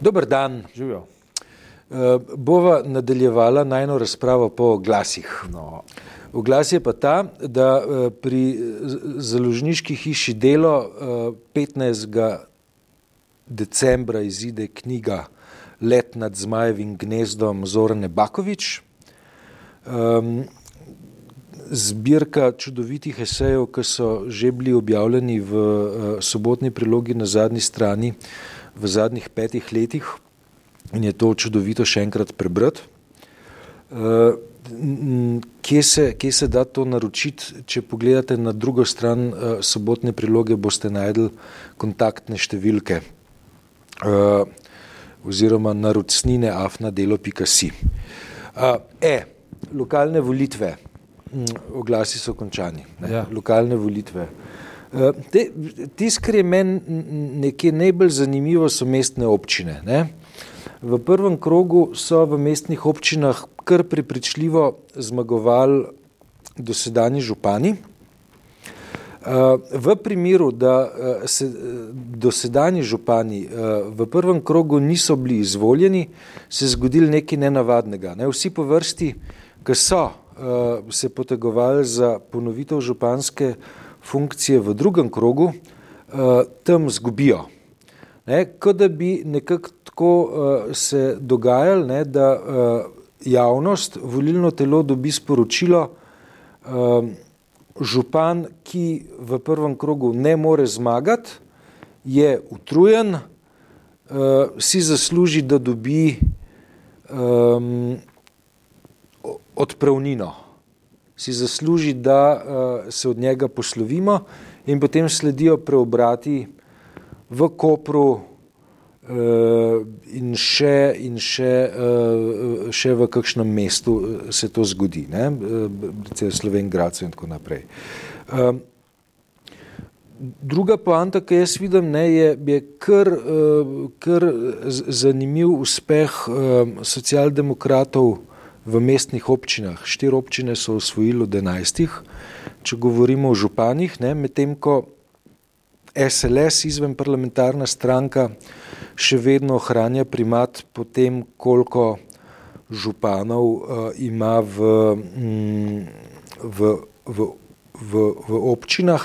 Dober dan. Živijo. Bova nadaljevala najno razpravo po glasih. No. V glas je pa ta, da pri založniški hiši Delo 15. decembra izide knjiga Let nad zmajevim gnezdom Zorane Bakovič. Zbirka čudovitih esejev, ki so že bili objavljeni v sobotni prilogi na zadnji strani v zadnjih petih letih in je to čudovito še enkrat prebrati. Kje se, kje se da to naročiti? Če pogledate na drugo stran sobotne priloge, boste najdli kontaktne številke oziroma naročnine afna.delo.si. E, lokalne volitve, oglasi so končani. Ja. Lokalne volitve. Tisto, kar je meni nekje najbolj zanimivo, so mestne občine. Ne? V prvem krogu so v mestnih občinah kar prepričljivo zmagovali dosedanji župani. V primeru, da se dosedanji župani v prvem krogu niso bili izvoljeni, se je zgodilo nekaj nenavadnega. Ne? Vsi po vrsti, ki so se potegovali za ponovitev županske funkcije v drugem krogu, tam zgubijo. Ne? Kot da bi nekako tako se dogajalo, ne, da javnost, volilno telo dobi sporočilo, župan, ki v prvem krogu ne more zmagati, je utrujen, si zasluži, da dobi odpravnino. Si zasluži, da se od njega poslovimo in potem sledijo preobrati v Kopru in še, in še, še v kakšnem mestu se to zgodi, ne, recimo Slovenj Gradcu in tako naprej. Druga poanta, ki jaz vidim, ne, je, je kar, kar zanimiv uspeh socialdemokratov v mestnih občinah. Štiri občine so osvojili od enajstih, če govorimo o županih, medtem ko SLS, izven parlamentarna stranka, še vedno ohranja primat po tem, koliko županov ima v, v, v, v, v občinah,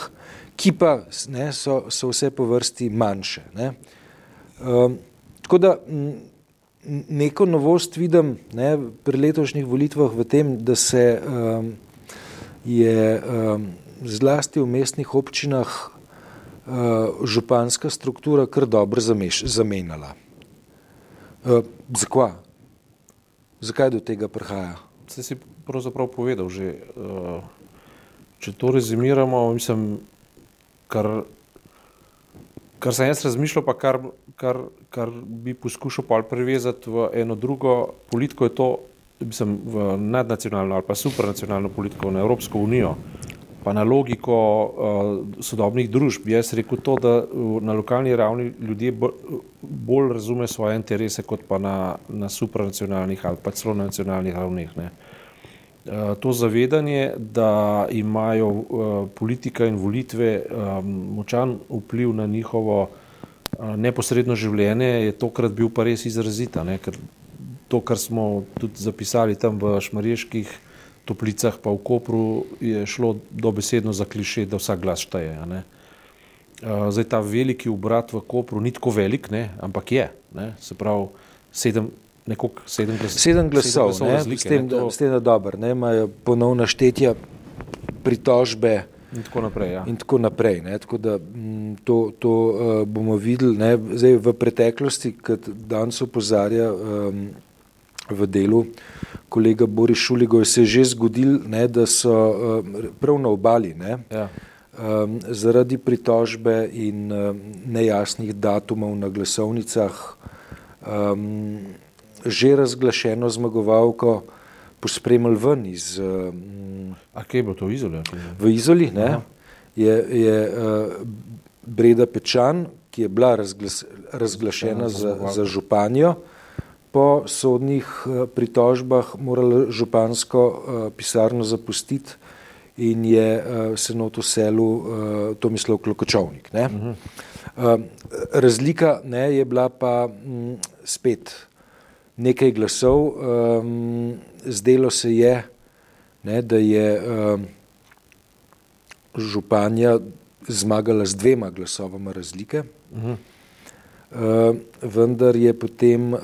ki pa ne, so, so vse po vrsti manjše. Ne. Tako da neko novost vidim ne, pri letošnjih volitvah v tem, da se je zlasti v mestnih občinah županska struktura kar dobro zamenjala. Zakaj? Zakaj do tega prihaja? Saj si pravzaprav povedal že. Če to rezimiramo, mislim, kar, kar sem jaz razmišljal, pa kar, kar, kar bi poskušal pol privezati v eno drugo politiko, je to, mislim, v nadnacionalno ali pa supranacionalno politiko, na Evropsko unijo, pa na logiko uh, sodobnih družb. Jaz rekel to, da na lokalni ravni ljudje bolj razume svoje interese, kot pa na, na supranacionalnih ali pa celo nacionalnih ravneh. Ne. Uh, to zavedanje, da imajo uh, politika in volitve um, močan vpliv na njihovo uh, neposredno življenje, je tokrat bil pa res izrazita. Ne, ker to, kar smo tudi zapisali tam v šmarjeških toplicah pa v Kopru je šlo dobesedno za kliše, da vsak glas šteje. Zdaj ta veliki obrat v Kopru ni tako velik, ne, ampak je. Ne, se pravi, sedem, nekog, sedem, glas, sedem glasov, sedem glasov ne, razlike, s tem, da, s tem, da dobro, ne, imajo ponovna štetja, pritožbe. In tako naprej. Ja. In tako naprej ne, tako da, to, to uh, bomo videli. Ne, zdaj, v preteklosti, kot danes opozarja um, v delu, kolega Boris Šuligoj, se je že zgodil, ne, da so uh, prav na obali ne, ja. um, zaradi pritožbe in um, nejasnih datumov na glasovnicah um, že razglašeno zmagovalko pospremili ven iz. Um, A kje bo to v Izoli? V Izoli ne, je, je uh, Breda Pečan, ki je bila razglas, razglašena za, za županjo po sodnih eh, pritožbah morala župansko eh, pisarno zapustiti in je eh, se not v selu Tomislav Klokočovnik. Ne? Razlika ne, je bila pa m, spet nekaj glasov. Um, zdelo se je, ne, da je um, županja zmagala z dvema glasovama razlike. Uh -huh. uh, vendar je potem uh,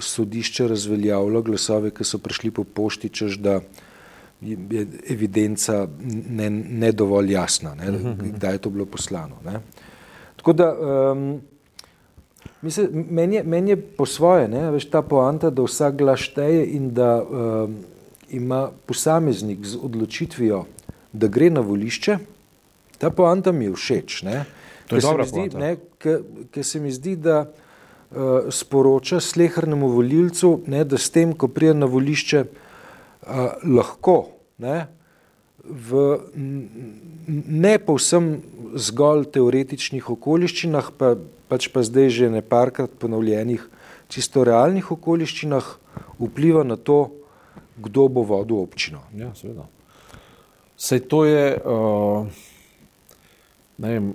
sodišče razveljavilo glasove, ki so prišli po pošti, čež da je evidenca ne, ne dovolj jasna, ne, uh -huh. kdaj je to bilo poslano. Ne. Tako da um, mislim, meni, je, meni je po svoje, ne, veš, ta poanta, da vsak glas šteje in da um, ima posameznik z odločitvijo, da gre na volišče, ta poanta mi je všeč. Ne. To je dobra zdi, ne, ker se mi zdi, da uh, sporoča slehrnemu volilcu, ne, da s tem, ko prije na volišče, uh, lahko ne, v ne povsem zgolj teoretičnih okoliščinah, pa, pač pa zdaj že ne parkrat ponovljenih, čisto realnih okoliščinah, vpliva na to, kdo bo vodil občino. Ja, seveda. Sej to je, uh, vem,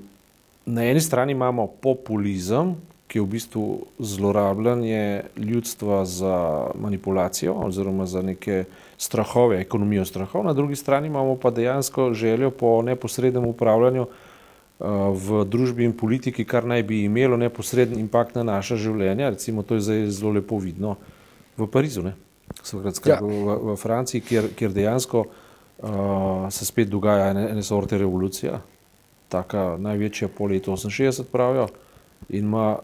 na eni strani imamo populizem, ki je v bistvu zlorabljanje ljudstva za manipulacijo oziroma za neke strahove, ekonomijo strahov, na drugi strani imamo pa dejansko željo po neposrednem upravljanju uh, v družbi in politiki, kar naj bi imelo neposreden impakt na naša življenja. Recimo, to je zdaj zelo lepo vidno v Parizu, Skratka, ja. v, v Franciji, kjer, kjer dejansko uh, se spet dogaja ene, ene sorte revolucija, taka največja po letu 68 pravijo in ima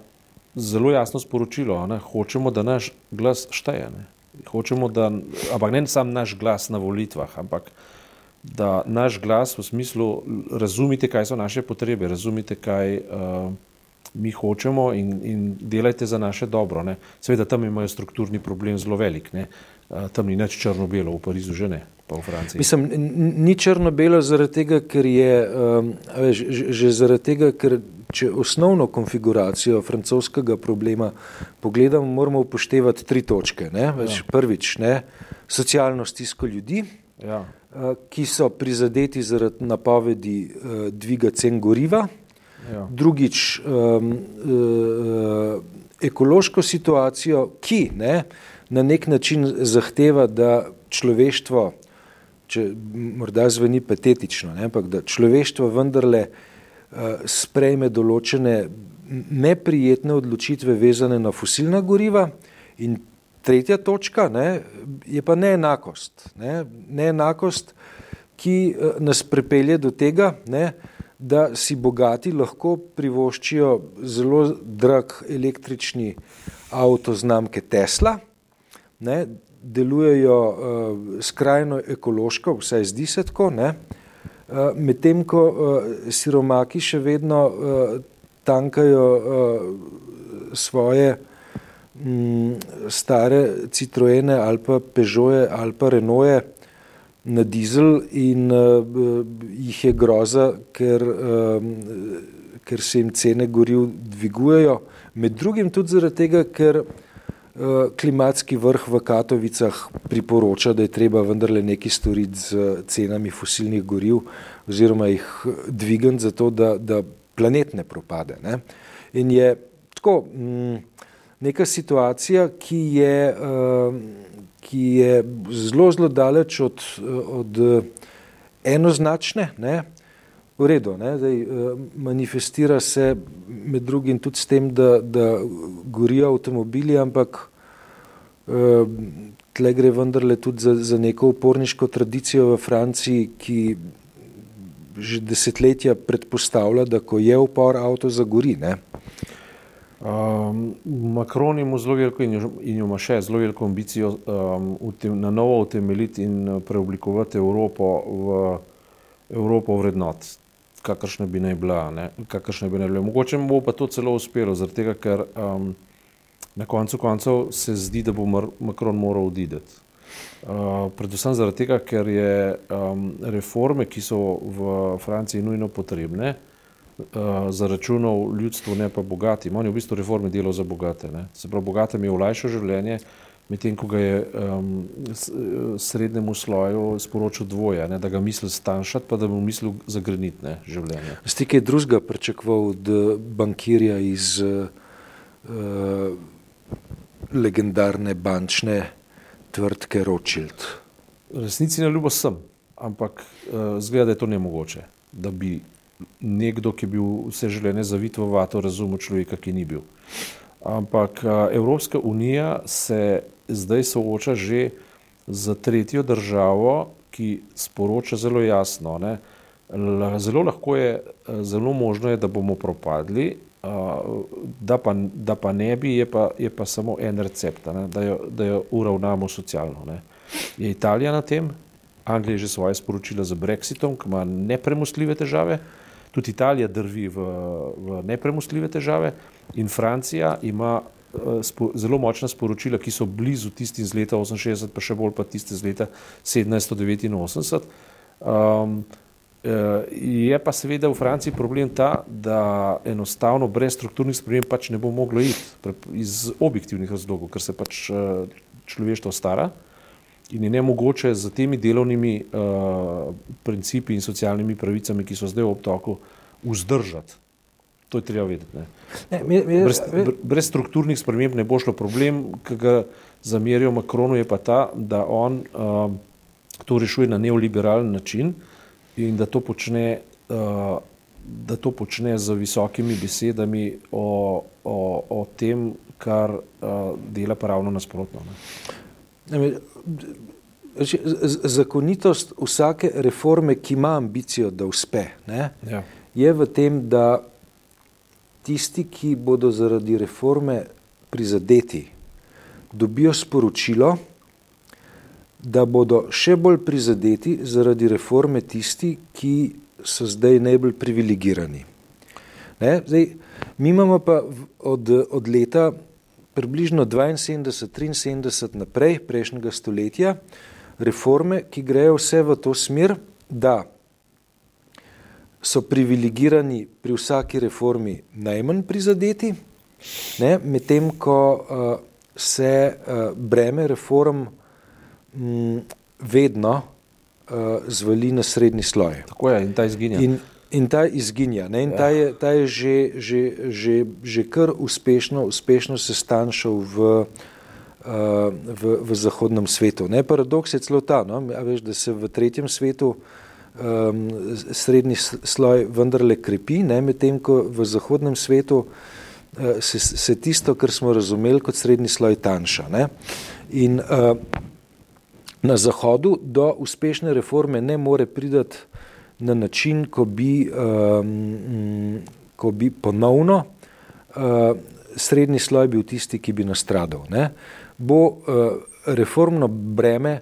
zelo jasno sporočilo, ne, hočemo, da naš glas šteje. Ne. Hočemo, da, ampak ne sam naš glas na volitvah, ampak da naš glas v smislu razumite, kaj so naše potrebe, razumite, kaj uh, mi hočemo in, in delajte za naše dobro. Ne. Seveda tam imajo strukturni problem zelo velik, ne. Uh, tam ni nič črno-belo, v Parizu že ne. Mislim, ni črno-belo zaradi tega, ker je um, že, že zaradi tega, ker če osnovno konfiguracijo francoskega problema pogledamo, moramo upoštevati tri točke. Ja. Prvič, ne, socialno stisko ljudi, ja. Eh, ki so prizadeti zaradi napovedi uh, dviga cen goriva. Ja. Drugič, um, uh, ekološko situacijo, ki ne, na nek način zahteva, da človeštvo, če morda zveni patetično, ne, ampak da človeštvo vendarle uh, sprejme določene neprijetne odločitve vezane na fosilna goriva in tretja točka ne, je pa neenakost. Ne, neenakost, ki eh, nas prepelje do tega, ne, da si bogati lahko privoščijo zelo drag električni avto znamke Tesla, ne, delujejo uh, skrajno ekološko, vsaj zdi se tako, ne, uh, medtem ko uh, siromaki še vedno uh, tankajo uh, svoje um, stare Citroene ali pa Peugeote ali pa Renault na dizel in uh, jih je groza, ker, uh, ker se jim cene goriv dvigujejo. Med drugim tudi zaradi tega, ker Eh, klimatski vrh v Katovicah priporoča, da je treba vendarle nekaj storiti z cenami fosilnih goriv oziroma jih dvigati zato, da, da planet ne propade. Ne. In je tako mm, neka situacija, ki je, uh, ki je zelo, zelo daleč od, od enoznačne, ne. V redu, ne, zdaj, manifestira se med drugim tudi s tem, da, da gorijo avtomobili, ampak tle gre vendarle tudi za, za neko uporniško tradicijo v Franciji, ki že desetletja predpostavlja, da ko je upor, avto zagori. Ne. Um, Macron ima zelo veliko in ima še zelo veliko ambicijo um, tem, na novo utemeljiti in preoblikovati Evropo v Evropo vrednot kakršna bi naj bila. Kakršna bi naj bila. Mogoče bo pa to celo uspelo, zaradi tega, ker um, na koncu koncev se zdi, da bo Macron moral odideti. Uh, predvsem zaradi tega, ker je um, reforme, ki so v Franciji nujno potrebne, uh, zaračunal ljudstvo, ne pa bogatim. On je v bistvu reforme delal za bogate. Ne? Se pravi, bogatim je olajšal življenje, medtem ko ga je um, srednjemu sloju sporočil dvoje, ne, da ga misli stanjšati, pa da bi mislil zagreniti življenje. Ste kaj drugega pričakoval od bankirja iz uh, legendarne bančne tvrtke Rothschild? Resnici ne ljubo sem, ampak uh, zgleda, da je to nemogoče, da bi nekdo, ki je bil vse življenje zavit v vato, razumel človeka, ki ni bil. Ampak Evropska unija se zdaj sooča že z tretjo državo, ki sporoča zelo jasno. Ne? Zelo lahko je, zelo možno je, da bomo propadli, da pa, da pa ne bi, je pa, je pa samo en recept, ne? da, jo, da jo uravnamo socialno. Ne? Je Italija na tem, Anglija je že svoje sporočila z Brexitom, ki ima nepremostljive težave, tudi Italija drvi v, v nepremostljive težave in Francija ima uh, spo, zelo močna sporočila, ki so blizu tistim iz leta 68, pa še bolj pa tiste iz leta 1789. Um, Je pa seveda v Franciji problem ta, da enostavno brez strukturnih sprememb pač ne bo moglo iti iz objektivnih razlogov, ker se pač eh, človeštvo stara in je ne mogoče z temi delovnimi uh, principi in socialnimi pravicami, ki so zdaj v obtoku, vzdržati. To je treba vedeti. Ne. Ne, mi, mi, brez, brez strukturnih sprememb ne bo šlo. Problem, ki ga zamerijo Makronu, je pa ta, da on uh, to rešuje na neoliberalen način in da to počne, uh, da to počne z visokimi besedami o, o, o tem, kar uh, dela pa ravno nasprotno. Ne. Zakonitost vsake reforme, ki ima ambicijo, da uspe, ja. je v tem, da tisti, ki bodo zaradi reforme prizadeti, dobijo sporočilo, da bodo še bolj prizadeti zaradi reforme tisti, ki so zdaj najbolj privilegirani. Ne? Zdaj, mi imamo pa od, od leta približno 72-73 naprej prejšnjega stoletja reforme, ki grejo vse v to smer, da so privilegirani pri vsaki reformi najmanj prizadeti, medtem ko uh, se uh, breme reform m, vedno uh, zvali na srednji sloj. Tako je in ta izginja. In, in ta izginja. Ne? In ja. ta je, ta je že, že, že, že kar uspešno, uspešno se stanšal v, uh, v, v zahodnem svetu. Ne? Paradoks je celo ta, no? veš, da se v tretjem svetu um, srednji sloj vendarle krepi, medtem ko v zahodnem svetu uh, se, se tisto, kar smo razumeli kot srednji sloj, tanjša. Ne? In uh, na zahodu do uspešne reforme ne more pridati na način, ko bi, um, ko bi ponovno uh, srednji sloj bil tisti, ki bi nastradal. Ne? Bo uh, reformno breme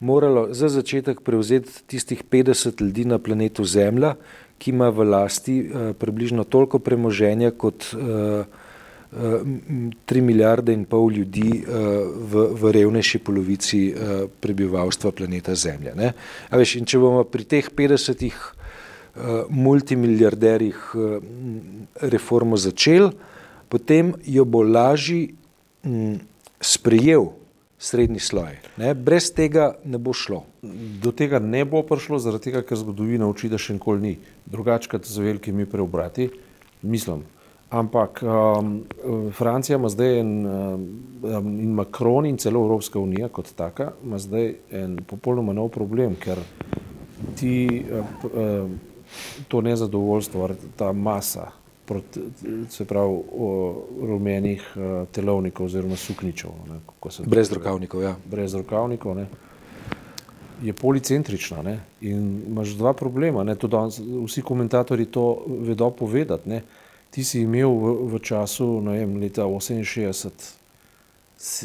moralo za začetek prevzeti tistih 50 ljudi na planetu Zemlja, ki ima v lasti uh, približno toliko premoženja kot uh, 3 milijarde in pol ljudi uh, v, v revnejši polovici uh, prebivalstva planeta Zemlja. Veš, če bomo pri teh 50 uh, multimiliarderjih reformo začeli, potem jo bo lažji um, sprejel srednji sloj. Ne? Brez tega ne bo šlo. Do tega ne bo prišlo, zaradi tega, ker zgodovina uči, da še nikoli ni. Drugače, kot z velikimi preobrati, mislim. Ampak um, Francija ima zdaj en, um, in Macron in celo Evropska unija kot taka ima zdaj en popolnoma nov problem, ker ti uh, uh, to nezadovoljstvo, ta masa, proti, se pravi, rumenih uh, telovnikov oziroma sukničev. Ne, brez rokavnikov, ja. Brez rokavnikov, ne, je policentrična ne, in imaš dva problema. Ne, danes, vsi komentatorji to vedo povedati. Ne. Ti si imel v, v času, ne vem, leta 68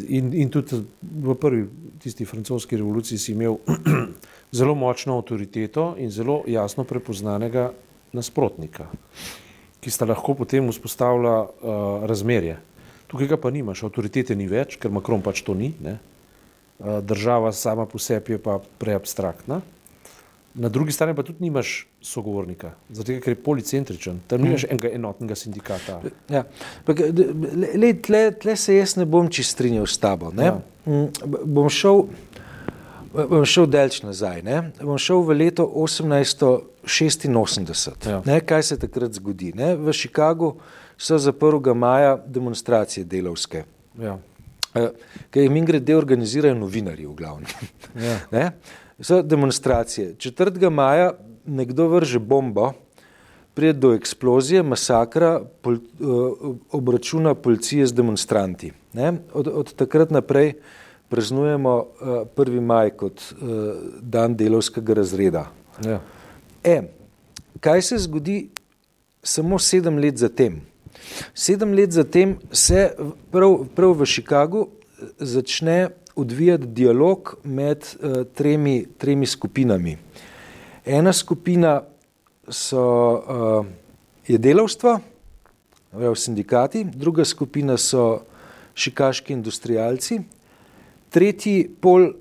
in, in tudi v prvi tisti francoski revoluciji si imel zelo močno avtoriteto in zelo jasno prepoznanega nasprotnika ki sta lahko potem vzpostavila uh, razmerje. Tukaj ga pa nimaš, avtoritete ni več, ker Makron pač to ni. Ne? Uh, država sama po sebi je pa preabstraktna. Na drugi strani pa tudi nimaš sogovornika, zato ker je policentričen, tam nimaš mm. enega enotnega sindikata. Ja. Le, tle, tle se jaz ne bom čist strinjal s tabo. Ja. Bom šel, bom šel delč nazaj. Ne? Bom šel v leto 1886. Ja. Ne? Kaj se takrat zgodi? Ne? V Chicagu so za 1. maja demonstracije delovske. Ja. Kaj jim grede organizirajo novinarji v glavnem. Ja. So demonstracije. 4. maja nekdo vrže bombo, prije do eksplozije, masakra, pol, uh, obračuna policije z demonstranti. Od, od takrat naprej praznujemo uh, 1. maj kot uh, dan delovskega razreda. Ja. E, kaj se zgodi samo sedem let zatem? Sedem let zatem se prav, prav v Chicagu začne odvijati dialog med uh, tremi, tremi skupinami. Ena skupina so, uh, je delavstvo, v sindikati, druga skupina so šikaški industrijalci, tretji, pol,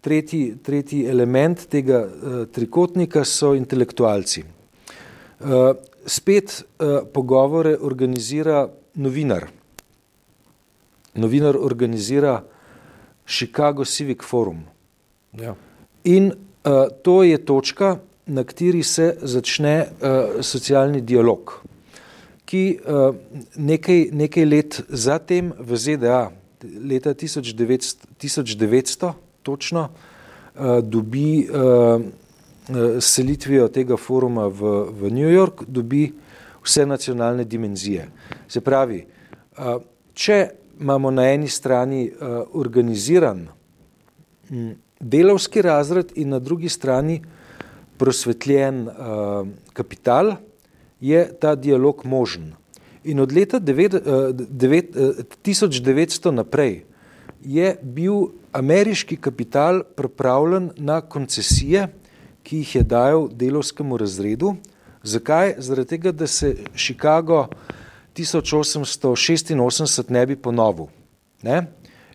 tretji, tretji element tega uh, trikotnika so intelektualci. Uh, spet uh, pogovore organizira novinar. Novinar organizira Chicago Civic Forum. Ja. In uh, to je točka, na kateri se začne uh, socialni dialog, ki uh, nekaj, nekaj let zatem v ZDA, leta 1900, 1900 točno, uh, dobi uh, selitvijo tega foruma v, v New York, dobi vse nacionalne dimenzije. Se pravi, uh, če imamo na eni strani uh, organiziran m, delovski razred in na drugi strani prosvetljen uh, kapital, je ta dialog možen. In od leta devet, uh, devet, uh, 1900 naprej je bil ameriški kapital pripravljen na koncesije, ki jih je dajal delovskemu razredu. Zakaj? Zaradi tega, da se Chicago uh, 1886 ne bi ponovil. Ne?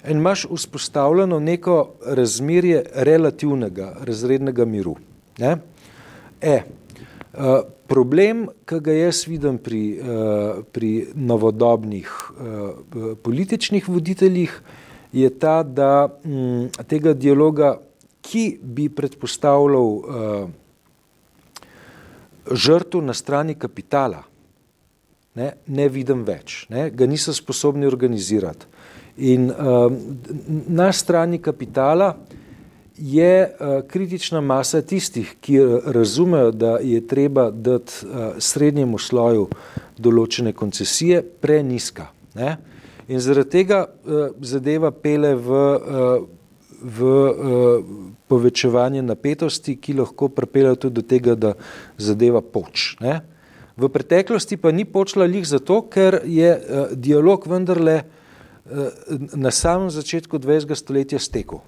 In imaš vzpostavljeno neko razmerje relativnega razrednega miru. Ne? E, uh, problem, ki ga jaz vidim pri, uh, pri novodobnih uh, političnih voditeljih, je ta, da m, tega dialoga, ki bi predpostavljal žrtvo na strani kapitala, ne, ne vidim več, ne, ga niso sposobni organizirati. In uh, na strani kapitala je uh, kritična masa tistih, ki razumejo, da je treba dati uh, srednjemu sloju določene koncesije, preniska. Ne. In zaradi tega uh, zadeva pele v, uh, v uh, povečevanje napetosti, ki lahko pripelje tudi do tega, da zadeva poč. Ne. V preteklosti pa ni počela lih zato, ker je uh, dialog vendarle uh, na samem začetku 20. stoletja stekel.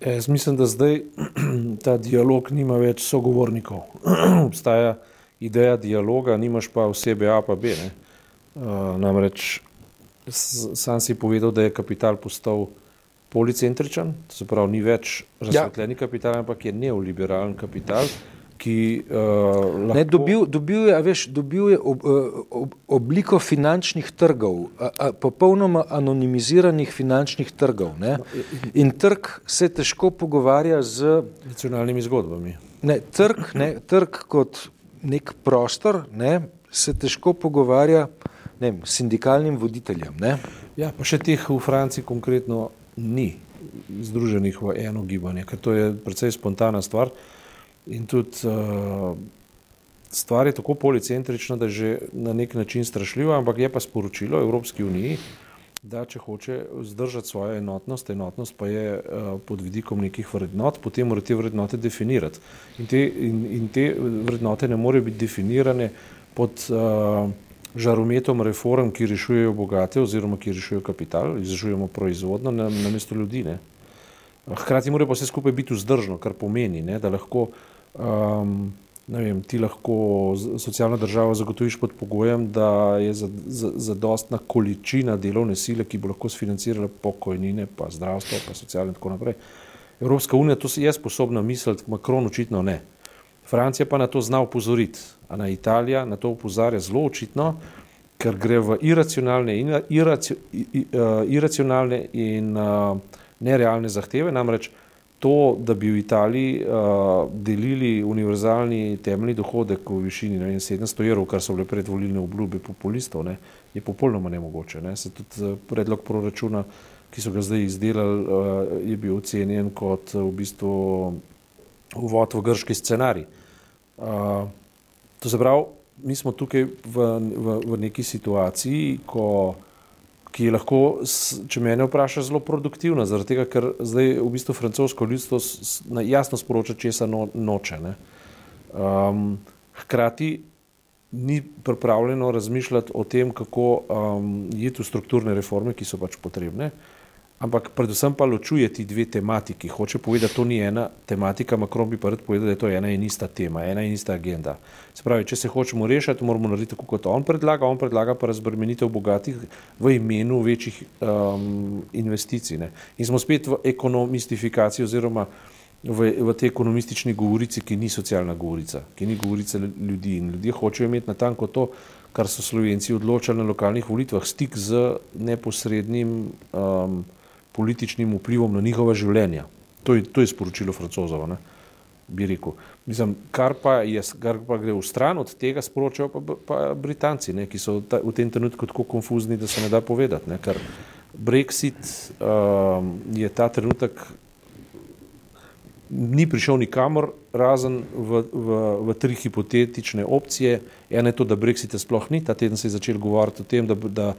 Jaz mislim, da zdaj ta dialog nima več sogovornikov. Obstaja ideja dialoga, nimaš pa osebe A pa B. Uh, namreč sam si povedal, da je kapital postal policentričen, se pravi, ni več razsvetljeni ja. kapital, ampak je neoliberalen kapital ki uh, lahko... ne, dobil, dobil je, veš, dobil je ob, eh, ob, obliko finančnih trgov, a, a, popolnoma anonimiziranih finančnih trgov. Ne? In trg se težko pogovarja z nacionalnimi zgodbami. Ne, trg, ne, trg kot nek prostor ne, se težko pogovarja ne, s sindikalnim voditeljem. Ne? Ja, pa še teh v Franciji konkretno ni združenih v eno gibanje, ker to je precej spontana stvar. In tudi uh, stvar je tako policentrična, da je že na nek način strašljiva, ampak je pa sporočilo Evropski uniji, da če hoče zdržati svojo enotnost, enotnost pa je uh, pod vidikom nekih vrednot, potem mora te vrednote definirati. In te, in, in te vrednote ne morejo biti definirane pod uh, žarometom reform, ki rešujejo bogate oziroma ki rešujejo kapital, izražujemo proizvodno na, na mesto ljudi. Ne. Hkrati mora pa vse skupaj biti vzdržno, kar pomeni, ne, da lahko um, vem, ti lahko socialno državo zagotoviš pod pogojem, da je zadostna za, za količina delovne sile, ki bo lahko sfinancirala pokojnine, pa zdravstvo, pa socialno in tako naprej. Evropska unija to je sposobna misliti, Macron očitno ne. Francija pa na to zna upozoriti, a na Italija na to upozarja zelo očitno, ker gre v iracionalne in, iracio, iracionalne in uh, nerealne zahteve, namreč to, da bi v Italiji uh, delili univerzalni temeljni dohodek v višini ne, 700 evrov, kar so bile predvolilne obljube populistov, ne, je popolnoma nemogoče. Ne. Se tudi predlog proračuna, ki so ga zdaj izdelali, uh, je bil ocenjen kot v bistvu uvod v grški scenarij. Uh, to se pravi, mi smo tukaj v, v, v neki situaciji, ko ki je lahko, če me ne vpraša, zelo produktivna, zaradi tega, ker zdaj v bistvu francosko ljudstvo jasno sporoča, česa no, noče. Um, hkrati ni pripravljeno razmišljati o tem, kako um, je tu strukturne reforme, ki so pač potrebne. Uh, ampak predvsem pa ločuje ti dve tematiki. Hoče povedati, da to ni ena tematika, Macron bi pa rad povedal, da je to ena in ista tema, ena in ista agenda. Se pravi, če se hočemo rešiti, moramo narediti tako, kot on predlaga, on predlaga pa razbremenitev bogatih v imenu večjih um, investicij. Ne. In smo spet v ekonomistifikaciji oziroma v, v tej ekonomistični govorici, ki ni socialna govorica, ki ni govorica ljudi in ljudje hočejo imeti natanko to, kar so Slovenci odločali na lokalnih volitvah, stik z neposrednim um, političnim vplivom na njihova življenja. To je, to je sporočilo francozov, ne? bi rekel. Mislim, kar, pa je, kar pa gre v stran od tega, sporočajo pa, pa Britanci, ne? ki so ta, v tem trenutku tako konfuzni, da se ne da povedati. Ne? Ker Brexit um, je ta trenutek ni prišel nikamor, razen v, v, v tri hipotetične opcije. Ena je to, da Brexita sploh ni, ta teden se je začel govoriti o tem, da, da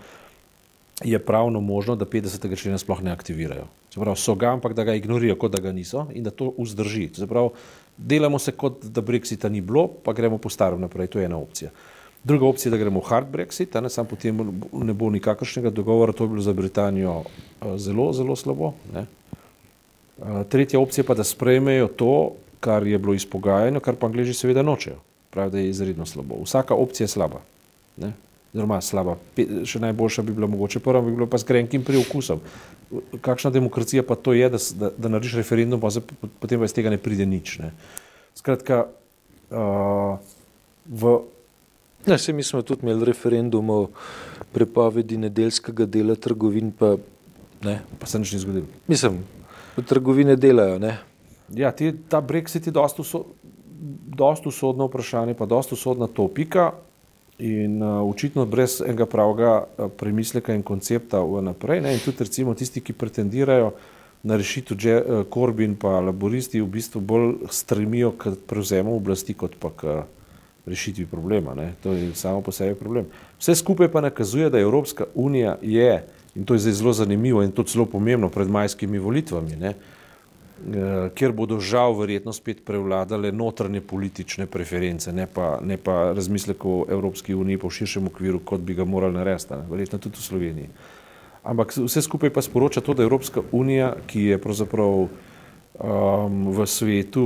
je pravno možno, da 50. člena sploh ne aktivirajo. Pravi, so ga, ampak da ga ignorirajo, kot da ga niso in da to vzdrži. Pravi, delamo se, kot da Brexita ni bilo, pa gremo po starem naprej. To je ena opcija. Druga opcija je, da gremo v hard Brexit, ne samo potem ne bo nikakršnega dogovora, to je bilo za Britanijo zelo, zelo slabo. Ne. Tretja opcija pa, da sprejmejo to, kar je bilo izpogajano, kar pa angliži seveda nočejo. Pravi, da je izredno slabo. Vsaka opcija je slaba. Ne zelo slaba. Še najboljša bi bila mogoče prva, bi bila pa s grenkim priokusom. Kakšna demokracija pa to je, da, da, da narediš referendum, pa se, potem pa iz tega ne pride nič. Ne. Skratka, uh, v. Ja, se mi smo tudi imeli referendum o prepovedi nedeljskega dela trgovin, pa, ne. pa se nič ni zgodilo. Mislim, da trgovine delajo. Ne. Ja, ti, ta Brexit je dosta usodno vprašanje, pa dosta usodna topika. In uh, očitno brez enega pravega uh, premisleka in koncepta vnaprej. In tudi recimo tisti, ki pretendirajo na rešitev, že uh, Korbin pa laboristi v bistvu bolj stremijo k prevzemu oblasti, kot pa k rešitvi problema. Ne. To je samo po sebi problem. Vse skupaj pa nakazuje, da Evropska unija je, in to je zdaj zelo zanimivo in to celo pomembno pred majskimi volitvami, ne, uh, Eh, kjer bodo žal verjetno spet prevladale notranje politične preference, ne pa, ne pa razmislek o Evropski uniji po širšem okviru, kot bi ga morali narediti, verjetno tudi v Sloveniji. Ampak vse skupaj pa sporoča to, da Evropska unija, ki je pravzaprav um, v svetu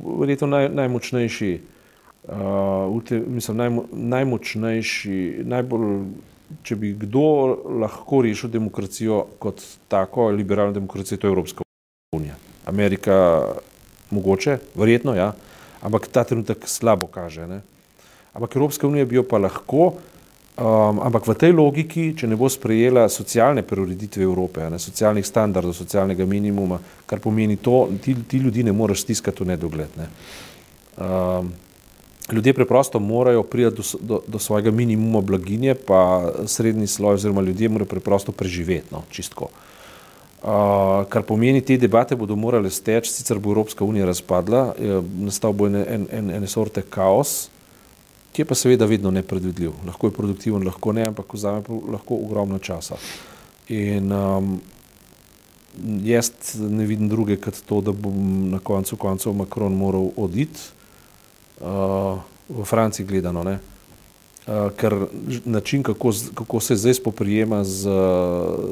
verjetno naj, najmočnejši, uh, te, mislim, najmo, najmočnejši, najbolj če bi kdo lahko rešil demokracijo kot tako, liberalno demokracijo, to je Evropska unija. Amerika mogoče, verjetno, ja, ampak ta trenutek slabo kaže. Ne? Ampak Evropska unija bi jo pa lahko, um, ampak v tej logiki, če ne bo sprejela socialne preureditve Evrope, ne, socialnih standardov, socialnega minimuma, kar pomeni to, ti, ti ljudi ne moreš stiskati v nedogled. Ne? Um, ljudje preprosto morajo priti do, do, do svojega minimuma blaginje, pa srednji sloj oziroma ljudje morajo preprosto preživeti, no, čistko. Uh, kar pomeni, te debate bodo morale steči, sicer bo Evropska unija razpadla, nastal bo ene, en, en, ene sorte kaos, ki je pa seveda vedno nepredvidljiv. Lahko je produktiven, lahko ne, ampak vzame lahko ogromno časa. In um, jaz ne vidim druge, kot to, da bom na koncu koncev Macron moral oditi uh, v Franciji gledano. Uh, ker način, kako, kako se zdaj spoprijema z,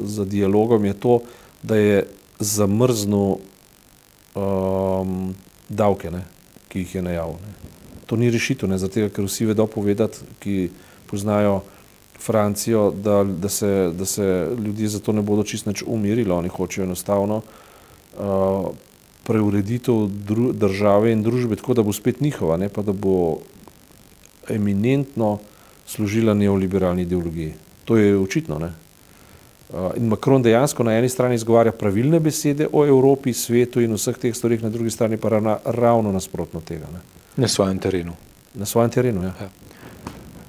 z dialogom, je to, da je zamrznil um, davke, ne, ki jih je najavil. Ne. To ni rešitev, zato ker vsi vedo povedati, ki poznajo Francijo, da, da, se, da se ljudje za to ne bodo čist nič umirili, oni hočejo enostavno uh, preureditev dru, države in družbe tako, da bo spet njihova, ne pa da bo eminentno služila neoliberalni ideologiji. To je očitno. Ne? In Macron dejansko na eni strani izgovarja pravilne besede o Evropi, svetu in vseh teh stvarih, na drugi strani pa ravna, ravno nasprotno tega. Ne? Na svojem terenu. Na svojem terenu, ja. ja.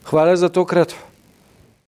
Hvala za tokrat.